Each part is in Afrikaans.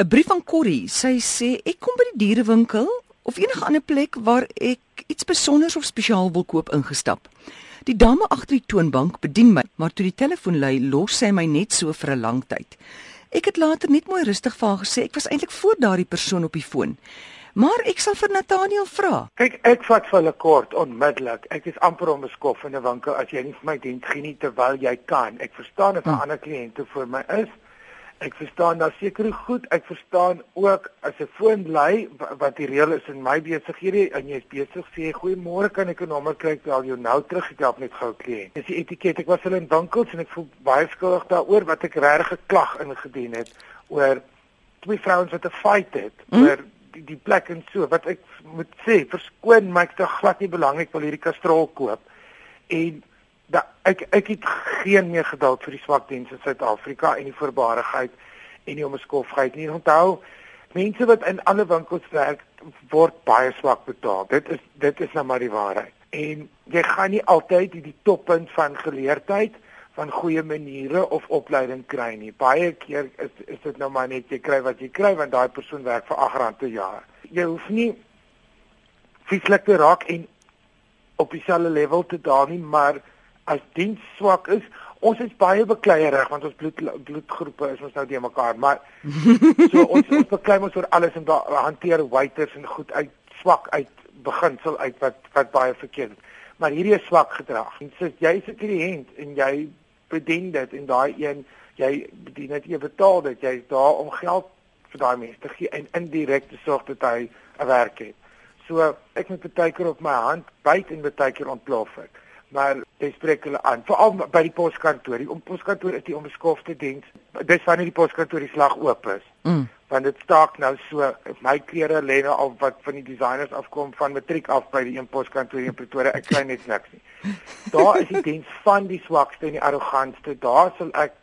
'n Brief van Corrie. Sy sê ek kom by die dierewinkel of enige ander plek waar ek iets spesiaals of spesiaal wil koop ingestap. Die dame agter die toonbank bedien my, maar toe die telefoon lui, los sy my net so vir 'n lang tyd. Ek het later net mooi rustig vir haar gesê ek was eintlik voor daardie persoon op die foon. Maar ek sal vir Nathaniel vra. Kyk, ek vat vir hulle kort onmiddellik. Ek is amper om beskof in 'n winkel as jy nie vir my dien gee nie terwyl jy kan. Ek verstaan dat 'n hmm. ander kliënte vir my is. Ek verstaan daar seker goed. Ek verstaan ook as 'n foon lui wat die reël is in my besighede en jy's besig sê goeiemôre kan ek 'n nommer kry tel jou nou terug ek help net gou kliënt. Dis die etiket. Ek was hulle in winkels en ek voel baie skuldig daaroor wat ek regtig geklag ingedien het oor twee vrouens wat 'n fight het hmm? oor die, die plek en so wat ek moet sê verskoon my ek te glad nie belangrik wil hierdie kastrol koop en dat ek ek het geen meer geduld vir die swak dienste in Suid-Afrika en die voorbarigheid en die omskofheid nie. Onthou, mense wat in alle winkels werk word baie swak betaal. Dit is dit is nou maar die waarheid. En jy gaan nie altyd die, die toppunt van geleerdheid van goeie maniere of opleiding kry nie. Baie keer is is dit nou maar net jy kry wat jy kry want daai persoon werk vir 8 rand per jaar. Jy hoef nie fisiek te raak en op dieselfde level te daal nie, maar as diens swak is, ons is baie bekleierig want ons bloed bloedgroepe is ons nou die mekaar, maar so ons ons beklei ons oor alles en hanteer waiters en goed uit swak uit beginsel uit wat wat baie verkeerd. Maar hierdie is swak gedrag. En so jy's 'n kliënt en jy bedien dit en daai een jy bedien dit jy betaal dit jy's daar om geld vir daai mense te gee en indirek te sorg dat hy 'n werk het. So ek moet baie keer op my hand byt en baie keer ontplof ek maar jy spreek hulle aan veral by die poskantoor. Die poskantoor is die onbeskofte diens. Dis wanneer die poskantoor die slag oop is. Mm. Want dit staak nou so my klere lê nou al wat van die designers afkom van matriek af by die een poskantoor in Pretoria. Ek kry net niks nie. Daar is die diens van die swakste en die arrogantste. Daar sal ek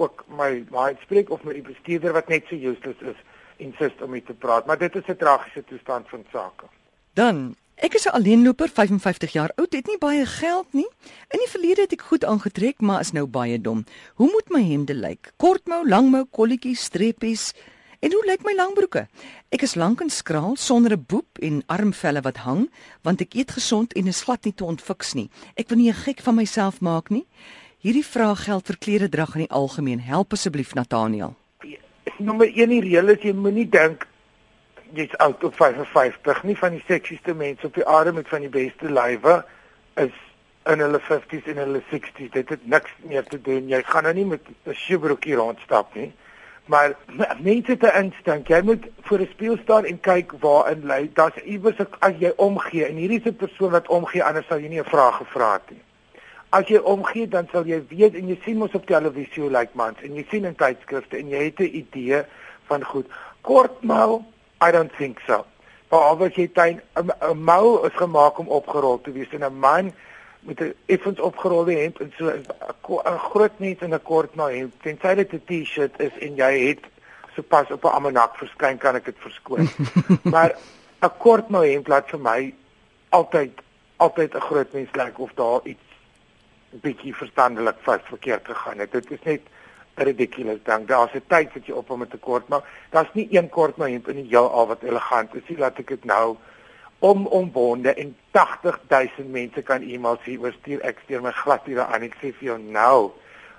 ook my my spreek of met die bestuurder wat net so useless is insist om mee te praat. Maar dit is 'n tragiese toestand van sake. Dan Ek is 'n alleenloper, 55 jaar oud, het nie baie geld nie. In die verlede het ek goed aangetrek, maar is nou baie dom. Hoe moet my hemde lyk? Kortmou, langmou, kolletjies, streepies? En hoe lyk my langbroeke? Ek is lank en skraal sonder 'n boep en armvelle wat hang, want ek eet gesond en is glad nie te ontfiks nie. Ek wil nie 'n gek van myself maak nie. Hierdie vraag geld vir klere drag in die algemeen. Help asseblief Nathaniel. Nommer 1 die reël is jy moenie dink jy's oud op 55 nie van die seksieste mense op die aarde met van die beste lywe is in hulle 50s en hulle 60s dit het niks meer te doen. Jy gaan nou nie met 'n shoebroekie rondstap nie. Maar mense te instink. Jy moet voor 'n spieël staan en kyk waarin lê daar's iewers as jy omgee en hierdie is 'n persoon wat omgee anders sal jy nie 'n vraag gevra het nie. As jy omgee dan sal jy weet en jy sien mos op televisie hoe lyk mans en jy sien in tydskrifte en jy het 'n idee van goed. Kortmou I don't think so. Behalwe as jy tuin 'n mou is gemaak om opgerol te wees en 'n man met 'n effens opgerolde hemp en so 'n groot mens in 'n kort nou hemp. Tensy dit 'n T-shirt is en jy het sopas op 'n almanak verskyn kan ek dit verskoon. maar 'n kort nou hemp laat vir my altyd altyd 'n groot mens lyk of daar iets bietjie verstandelik vas verkeerd gegaan het. Dit is net ridiculous ding. Daar's 'n tyd wat jy op om te kort, maar daar's nie een kort maar in die heel al wat elegant is. Sien laat ek dit nou om ombonde en 80000 mense kan e-mail sien oor stuur ek stuur my glad hier aan. Ek sê vir jou nou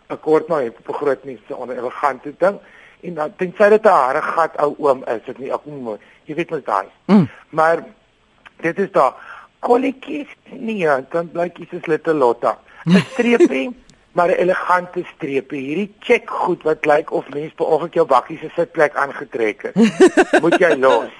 'n kort maar op 'n groot mens se onder elegante ding. En dan tensy dit 'n hare gat ou oom is, dit nie ek mooi. Jy weet mos daai. Mm. Maar dit is daar kolletjies nie, dan blyk dit is little lotta. 'n streepie maar 'n elegante strepe. Hierdie check goed wat lyk of mens per ongeluk jou bakkie se sitplek aangetrek het. Moet jy los.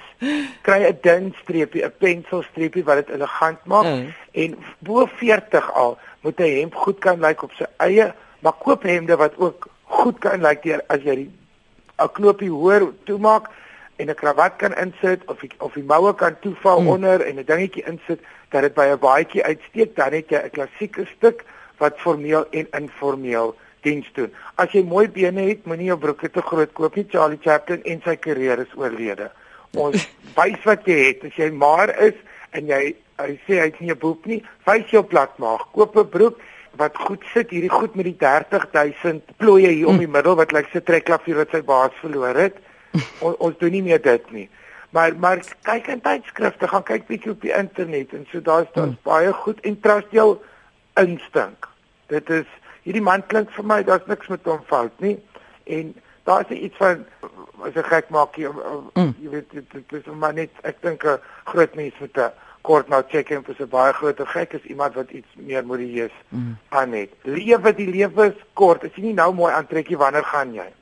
Kry 'n dun streepie, 'n penselstreepie wat dit elegant maak mm. en bo 40 al moet 'n hemp goed kan lyk op sy eie, maar koop hemde wat ook goed kan lyk deur as jy 'n knoopie hoër toemaak en 'n kravat kan insit of die, of die moue kan toeval mm. onder en 'n dingetjie insit dat dit by 'n baadjie uitsteek, dan het jy 'n klassieke stuk wat formeel en informeel diens doen. As jy mooi bene het, moenie jou broeke te groot koop nie. Charlie Chaplin en sy karier is oorlede. Ons wys wat jy het. As jy maar is en jy hy sê hy het nie 'n boek nie, wys jou plat maag. Koop 'n broek wat goed sit. Hierdie goed met die 30000 plooie hier om die middel wat lyk like so trekklavier wat sy baas verloor het. ons, ons doen nie meer dit nie. Maar maar kyk in tydskrifte, gaan kyk bietjie op die internet en so daar's daar's hmm. baie goed en trust jou instink. Dit is hierdie man klink vir my daar's niks met hom fout nie. En daar's iets van as 'n gek maak jy mm. jy weet dit, dit is maar net ek dink 'n groot mens met 'n kort nou check-in vir 'n baie groter gek is iemand wat iets meer modieus mm. aan het. Lewe die lewe is kort. As jy nie nou mooi aantrekkie wanneer gaan jy?